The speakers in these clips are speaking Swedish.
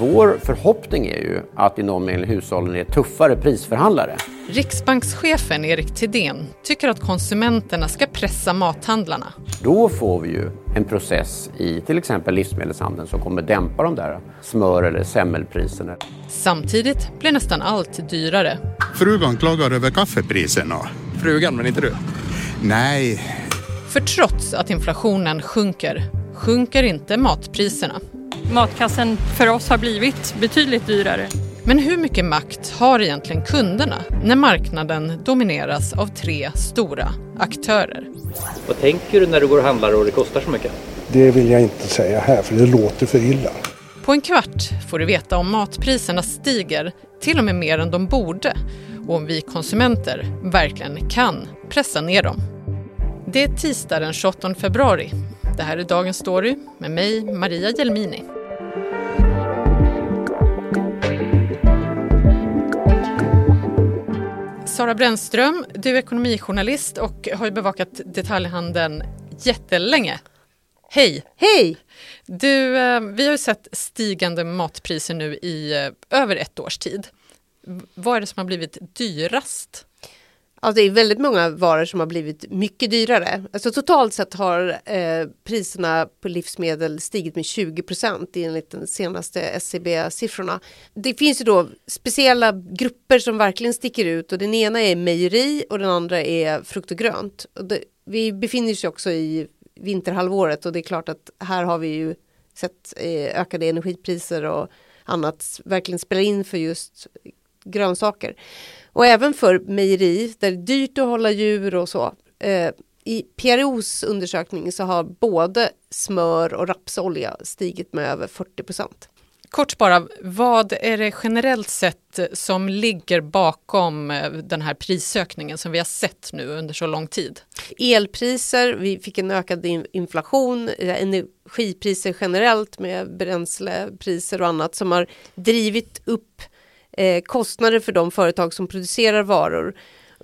Vår förhoppning är ju att i någon mening hushållen är tuffare prisförhandlare. Riksbankschefen Erik Thedéen tycker att konsumenterna ska pressa mathandlarna. Då får vi ju en process i till exempel livsmedelshandeln som kommer dämpa de där smör eller semmelpriserna. Samtidigt blir nästan allt dyrare. Frugan klagar över kaffepriserna. Frugan, men inte du? Nej. För trots att inflationen sjunker, sjunker inte matpriserna. Matkassen för oss har blivit betydligt dyrare. Men hur mycket makt har egentligen kunderna när marknaden domineras av tre stora aktörer? Vad tänker du när du går och handlar och det kostar så mycket? Det vill jag inte säga här för det låter för illa. På en kvart får du veta om matpriserna stiger, till och med mer än de borde, och om vi konsumenter verkligen kan pressa ner dem. Det är tisdag den 28 februari. Det här är Dagens Story med mig, Maria Jelmini. Sara Brännström, du är ekonomijournalist och har ju bevakat detaljhandeln jättelänge. Hej! Hej! Du, eh, vi har ju sett stigande matpriser nu i eh, över ett års tid. Vad är det som har blivit dyrast? Alltså det är väldigt många varor som har blivit mycket dyrare. Alltså totalt sett har eh, priserna på livsmedel stigit med 20 procent enligt de senaste SCB-siffrorna. Det finns ju då speciella grupper som verkligen sticker ut och den ena är mejeri och den andra är frukt och grönt. Och det, vi befinner oss också i vinterhalvåret och det är klart att här har vi ju sett eh, ökade energipriser och annat verkligen spelar in för just grönsaker. Och även för mejeri där det är dyrt att hålla djur och så. Eh, I PROs undersökning så har både smör och rapsolja stigit med över 40 procent. Kort bara, vad är det generellt sett som ligger bakom eh, den här prisökningen som vi har sett nu under så lång tid? Elpriser, vi fick en ökad inflation, eh, energipriser generellt med bränslepriser och annat som har drivit upp eh, kostnader för de företag som producerar varor.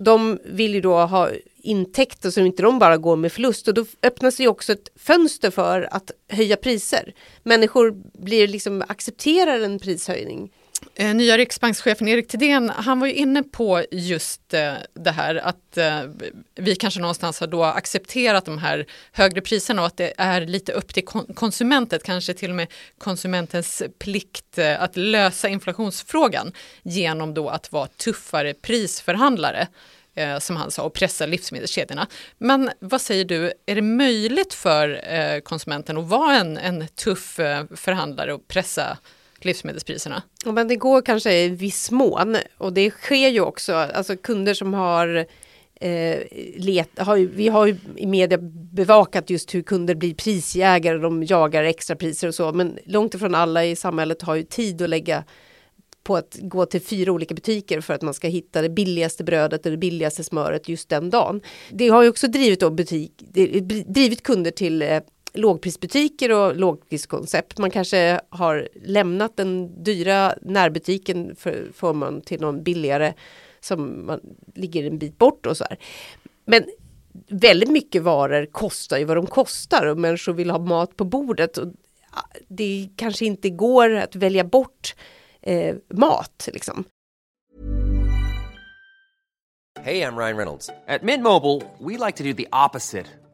De vill ju då ha intäkter så inte de bara går med förlust och då öppnas det också ett fönster för att höja priser. Människor blir liksom accepterar en prishöjning. Eh, nya riksbankschefen Erik Thedéen, han var ju inne på just eh, det här att eh, vi kanske någonstans har då accepterat de här högre priserna och att det är lite upp till konsumentet, kanske till och med konsumentens plikt att lösa inflationsfrågan genom då att vara tuffare prisförhandlare som han sa, och pressa livsmedelskedjorna. Men vad säger du, är det möjligt för konsumenten att vara en, en tuff förhandlare och pressa livsmedelspriserna? Ja, men det går kanske i viss mån och det sker ju också, alltså kunder som har Eh, let, har ju, vi har ju i media bevakat just hur kunder blir prisjägare, de jagar extrapriser och så, men långt ifrån alla i samhället har ju tid att lägga på att gå till fyra olika butiker för att man ska hitta det billigaste brödet eller det billigaste smöret just den dagen. Det har ju också drivit, då butik, drivit kunder till eh, lågprisbutiker och lågpriskoncept. Man kanske har lämnat den dyra närbutiken för, förmån till någon billigare som man ligger en bit bort och så här. Men väldigt mycket varor kostar ju vad de kostar och människor vill ha mat på bordet. Och det kanske inte går att välja bort eh, mat liksom. Hej, jag Ryan Reynolds. På Mint Mobile, we like to do the opposite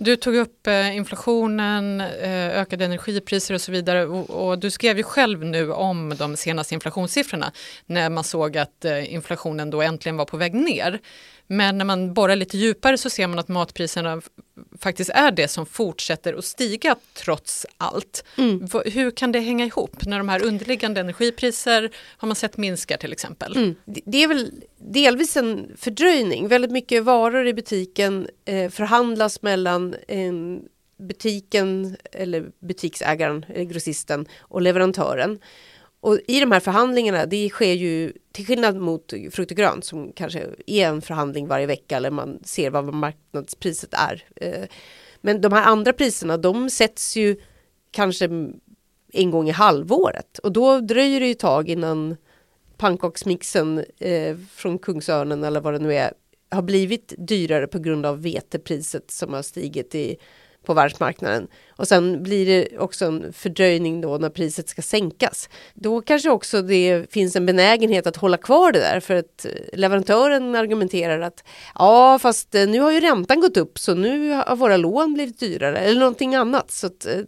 Du tog upp eh, inflationen, eh, ökade energipriser och så vidare och, du skrev ju själv nu om de senaste inflationssiffrorna när man såg att eh, inflationen då äntligen var på väg ner. Men när man borrar lite djupare så ser man att matpriserna faktiskt är det som fortsätter att stiga trots allt. Mm. Hur kan det hänga ihop när de här underliggande energipriser har man sett minskar till exempel? Mm. Det är väl delvis en fördröjning. Väldigt mycket varor i butiken eh, förhandlas mellan en butiken eller butiksägaren, eller grossisten och leverantören. Och i de här förhandlingarna, det sker ju till skillnad mot frukt och grönt som kanske är en förhandling varje vecka eller man ser vad marknadspriset är. Eh, men de här andra priserna, de sätts ju kanske en gång i halvåret och då dröjer det ju ett tag innan pannkaksmixen eh, från Kungsörnen eller vad det nu är har blivit dyrare på grund av vetepriset som har stigit i på världsmarknaden. Och sen blir det också en fördröjning då när priset ska sänkas. Då kanske också det finns en benägenhet att hålla kvar det där för att eh, leverantören argumenterar att ja fast eh, nu har ju räntan gått upp så nu har våra lån blivit dyrare eller någonting annat. Så att, eh,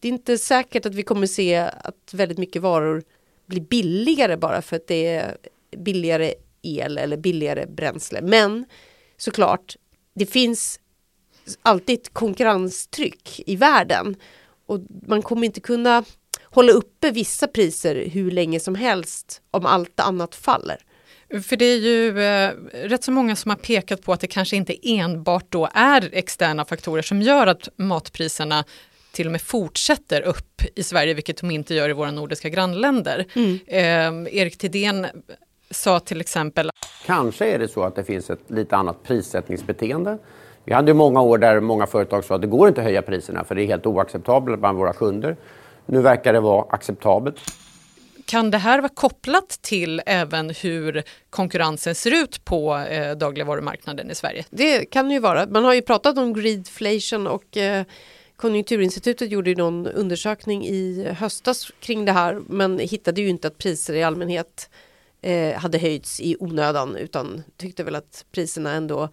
det är inte säkert att vi kommer se att väldigt mycket varor blir billigare bara för att det är billigare el eller billigare bränsle. Men såklart, det finns alltid ett konkurrenstryck i världen. Och man kommer inte kunna hålla uppe vissa priser hur länge som helst om allt annat faller. För det är ju eh, rätt så många som har pekat på att det kanske inte enbart då är externa faktorer som gör att matpriserna till och med fortsätter upp i Sverige, vilket de inte gör i våra nordiska grannländer. Mm. Eh, Erik Tidén sa till exempel... Kanske är det så att det finns ett lite annat prissättningsbeteende vi hade många år där många företag sa att det går inte att höja priserna för det är helt oacceptabelt bland våra kunder. Nu verkar det vara acceptabelt. Kan det här vara kopplat till även hur konkurrensen ser ut på eh, dagligvarumarknaden i Sverige? Det kan det ju vara. Man har ju pratat om greedflation och eh, Konjunkturinstitutet gjorde ju någon undersökning i höstas kring det här men hittade ju inte att priser i allmänhet eh, hade höjts i onödan utan tyckte väl att priserna ändå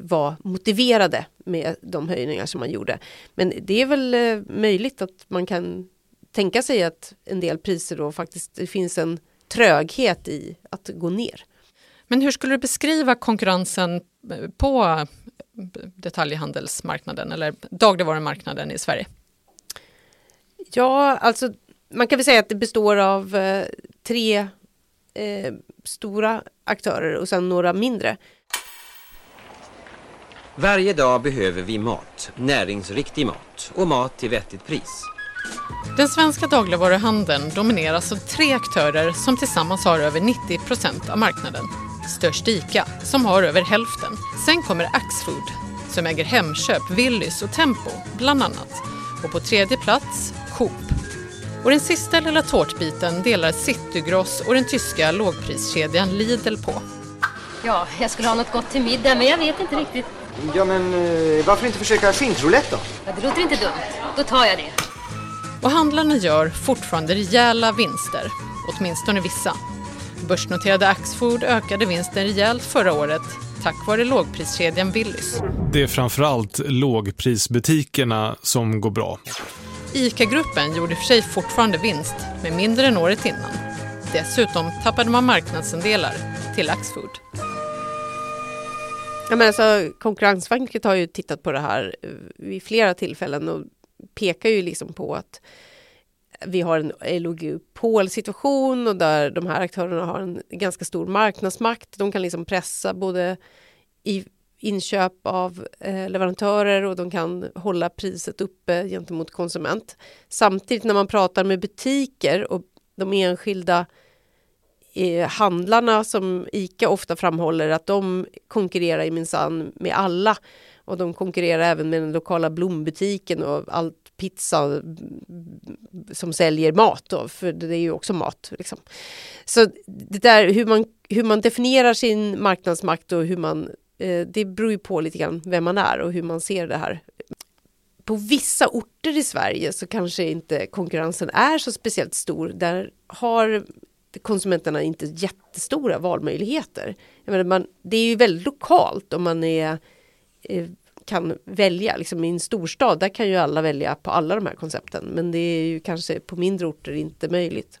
var motiverade med de höjningar som man gjorde. Men det är väl eh, möjligt att man kan tänka sig att en del priser då faktiskt det finns en tröghet i att gå ner. Men hur skulle du beskriva konkurrensen eh, på detaljhandelsmarknaden eller dagligvarumarknaden i Sverige? Ja, alltså man kan väl säga att det består av eh, tre eh, stora aktörer och sen några mindre. Varje dag behöver vi mat, näringsriktig mat och mat till vettigt pris. Den svenska dagligvaruhandeln domineras av tre aktörer som tillsammans har över 90 procent av marknaden. Störst ICA, som har över hälften. Sen kommer Axfood, som äger Hemköp, Willys och Tempo, bland annat. Och på tredje plats Coop. Och den sista lilla tårtbiten delar Citygross och den tyska lågpriskedjan Lidl på. Ja, jag skulle ha något gott till middag, men jag vet inte riktigt. Ja, men eh, varför inte försöka skintroulette då? Ja, det låter inte dumt. Då tar jag det. Och handlarna gör fortfarande rejäla vinster, åtminstone vissa. Börsnoterade Axfood ökade vinsten rejält förra året tack vare lågpriskedjan Willys. Det är framförallt lågprisbutikerna som går bra. ICA-gruppen gjorde för sig fortfarande vinst, men mindre än året innan. Dessutom tappade man marknadsandelar till Axfood. Ja, men alltså, Konkurrensverket har ju tittat på det här eh, vid flera tillfällen och pekar ju liksom på att vi har en oligopolsituation och där de här aktörerna har en ganska stor marknadsmakt. De kan liksom pressa både i inköp av eh, leverantörer och de kan hålla priset uppe gentemot konsument. Samtidigt när man pratar med butiker och de enskilda eh, handlarna som ICA ofta framhåller att de konkurrerar i minsann med alla. Och de konkurrerar även med den lokala blombutiken och allt pizza som säljer mat då, för det är ju också mat. Liksom. Så det där hur man, hur man definierar sin marknadsmakt och hur man, eh, det beror ju på lite grann vem man är och hur man ser det här. På vissa orter i Sverige så kanske inte konkurrensen är så speciellt stor. Där har konsumenterna inte jättestora valmöjligheter. Jag menar, man, det är ju väldigt lokalt om man är, eh, kan välja. Liksom I en storstad där kan ju alla välja på alla de här koncepten. Men det är ju kanske på mindre orter inte möjligt.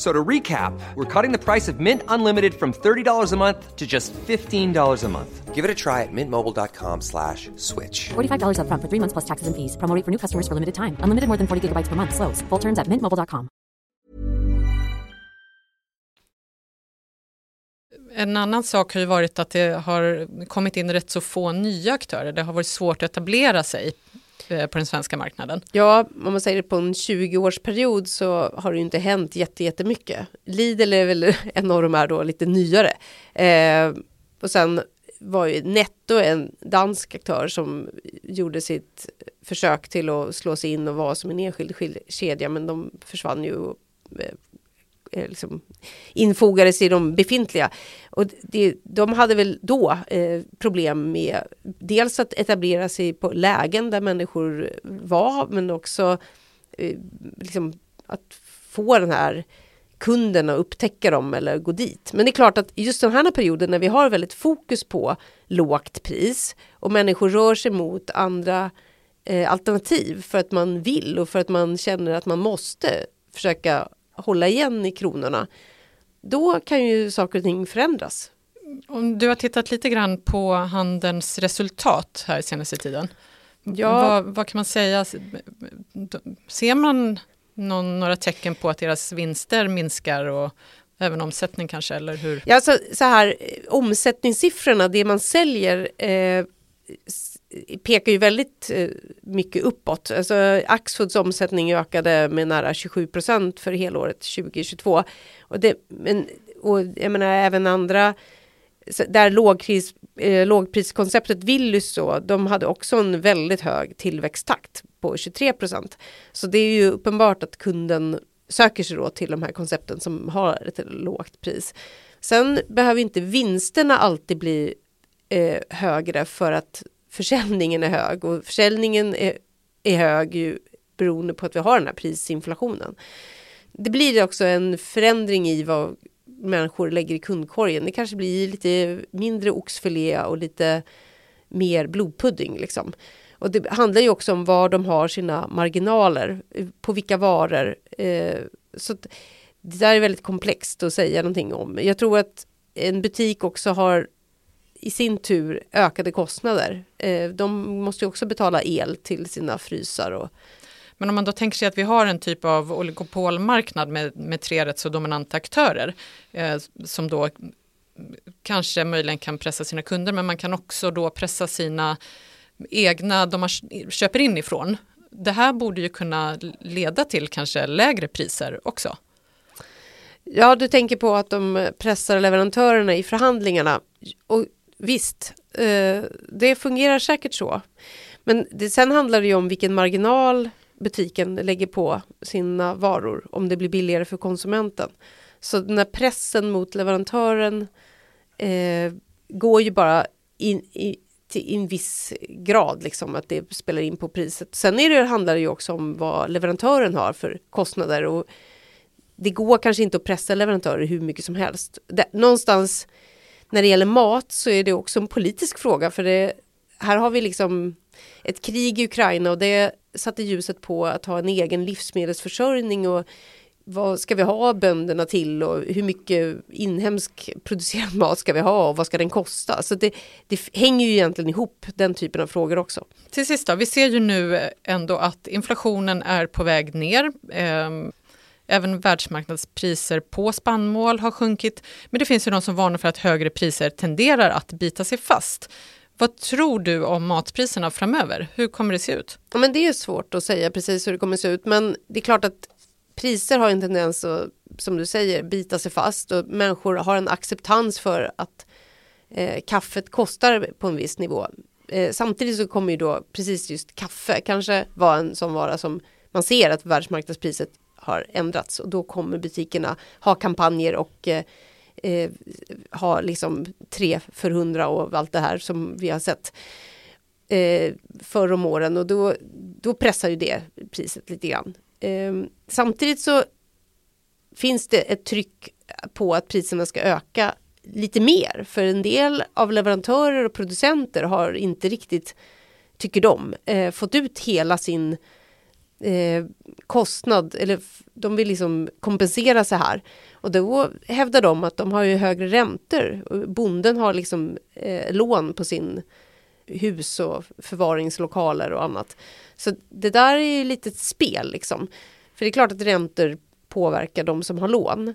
So to recap, we're cutting the price of Mint Unlimited from $30 a month to just $15 a month. Give it a try at mintmobile.com slash switch. $45 upfront for three months plus taxes and fees. Promo rate for new customers for limited time. Unlimited more than 40 gigabytes per month. Slows. Full terms at mintmobile.com. En annan sak har ju varit att det har kommit in rätt så få nya aktörer. Det har varit svårt att etablera sig Eh, på den svenska marknaden. Ja, om man säger det på en 20-årsperiod så har det ju inte hänt jättemycket. Lidl är väl en av de här då lite nyare. Eh, och sen var ju Netto en dansk aktör som gjorde sitt försök till att slå sig in och vara som en enskild kedja men de försvann ju eh, Eh, liksom infogades i de befintliga. Och det, de hade väl då eh, problem med dels att etablera sig på lägen där människor var men också eh, liksom att få den här kunden att upptäcka dem eller gå dit. Men det är klart att just den här perioden när vi har väldigt fokus på lågt pris och människor rör sig mot andra eh, alternativ för att man vill och för att man känner att man måste försöka hålla igen i kronorna. Då kan ju saker och ting förändras. Om du har tittat lite grann på handelns resultat här senaste tiden. Ja. Vad, vad kan man säga? Ser man någon, några tecken på att deras vinster minskar och även omsättning kanske, eller hur? Ja, så, så här, omsättningssiffrorna, det man säljer eh, pekar ju väldigt eh, mycket uppåt. Alltså Axfoods omsättning ökade med nära 27 procent för helåret 2022. Och, det, men, och jag menar även andra där lågpris, eh, lågpriskonceptet Willys så, de hade också en väldigt hög tillväxttakt på 23 procent. Så det är ju uppenbart att kunden söker sig då till de här koncepten som har ett lågt pris. Sen behöver inte vinsterna alltid bli eh, högre för att försäljningen är hög och försäljningen är, är hög ju beroende på att vi har den här prisinflationen. Det blir också en förändring i vad människor lägger i kundkorgen. Det kanske blir lite mindre oxfilé och lite mer blodpudding liksom. Och det handlar ju också om var de har sina marginaler, på vilka varor. Eh, så det där är väldigt komplext att säga någonting om. Jag tror att en butik också har i sin tur ökade kostnader. Eh, de måste ju också betala el till sina frysar och men om man då tänker sig att vi har en typ av oligopolmarknad med, med tre rätt så dominanta aktörer eh, som då kanske möjligen kan pressa sina kunder men man kan också då pressa sina egna, de man köper in ifrån. Det här borde ju kunna leda till kanske lägre priser också. Ja, du tänker på att de pressar leverantörerna i förhandlingarna. Och visst, eh, det fungerar säkert så. Men det, sen handlar det ju om vilken marginal butiken lägger på sina varor om det blir billigare för konsumenten. Så den här pressen mot leverantören eh, går ju bara in i, till en viss grad, liksom, att det spelar in på priset. Sen är det, handlar det ju också om vad leverantören har för kostnader och det går kanske inte att pressa leverantörer hur mycket som helst. Det, någonstans när det gäller mat så är det också en politisk fråga för det, här har vi liksom ett krig i Ukraina och det satte ljuset på att ha en egen livsmedelsförsörjning och vad ska vi ha bönderna till och hur mycket inhemsk producerad mat ska vi ha och vad ska den kosta? Så det, det hänger ju egentligen ihop den typen av frågor också. Till sist då, vi ser ju nu ändå att inflationen är på väg ner. Ehm, Även världsmarknadspriser på spannmål har sjunkit. Men det finns ju de som varnar för att högre priser tenderar att bita sig fast. Vad tror du om matpriserna framöver? Hur kommer det se ut? Ja, men det är svårt att säga precis hur det kommer se ut. Men det är klart att priser har en tendens att, som du säger, bita sig fast och människor har en acceptans för att eh, kaffet kostar på en viss nivå. Eh, samtidigt så kommer ju då precis just kaffe kanske vara en sån vara som man ser att världsmarknadspriset har ändrats. Och då kommer butikerna ha kampanjer och eh, eh, ha liksom tre för hundra och allt det här som vi har sett eh, förr om åren. Och då, då pressar ju det priset lite grann. Eh, samtidigt så finns det ett tryck på att priserna ska öka lite mer. För en del av leverantörer och producenter har inte riktigt, tycker de, eh, fått ut hela sin eh, kostnad, eller de vill liksom kompensera sig här. Och då hävdar de att de har ju högre räntor. Bonden har liksom eh, lån på sin hus och förvaringslokaler och annat. Så det där är ju lite ett spel liksom. För det är klart att räntor påverkar de som har lån.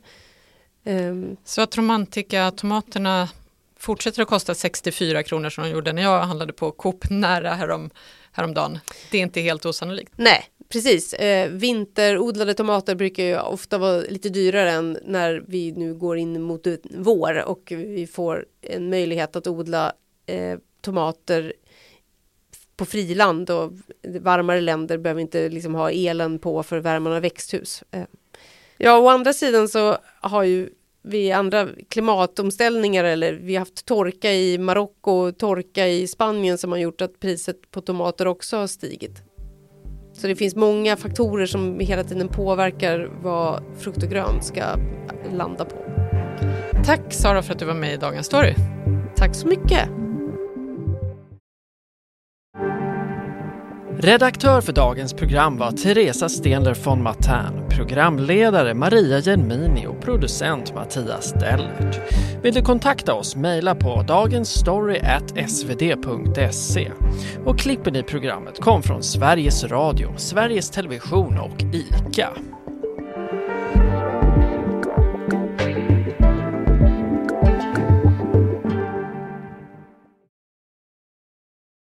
Um, så att romantika tomaterna fortsätter att kosta 64 kronor som de gjorde när jag handlade på Coop nära härom, häromdagen. Det är inte helt osannolikt. Nej, precis. Eh, vinterodlade tomater brukar ju ofta vara lite dyrare än när vi nu går in mot vår och vi får en möjlighet att odla eh, tomater på friland och varmare länder behöver inte liksom ha elen på för värmarna växthus. Eh, ja, å andra sidan så har ju vi andra klimatomställningar eller vi har haft torka i Marocko och torka i Spanien som har gjort att priset på tomater också har stigit. Så det finns många faktorer som hela tiden påverkar vad frukt och grönt ska landa på. Tack Sara för att du var med i Dagens Story. Tack så mycket. Redaktör för dagens program var Teresa Stenler von Matern, programledare Maria Jelmini och producent Mattias Dellert. Vill du kontakta oss, mejla på dagensstory.svd.se. Och klippen i programmet kom från Sveriges Radio, Sveriges Television och ICA.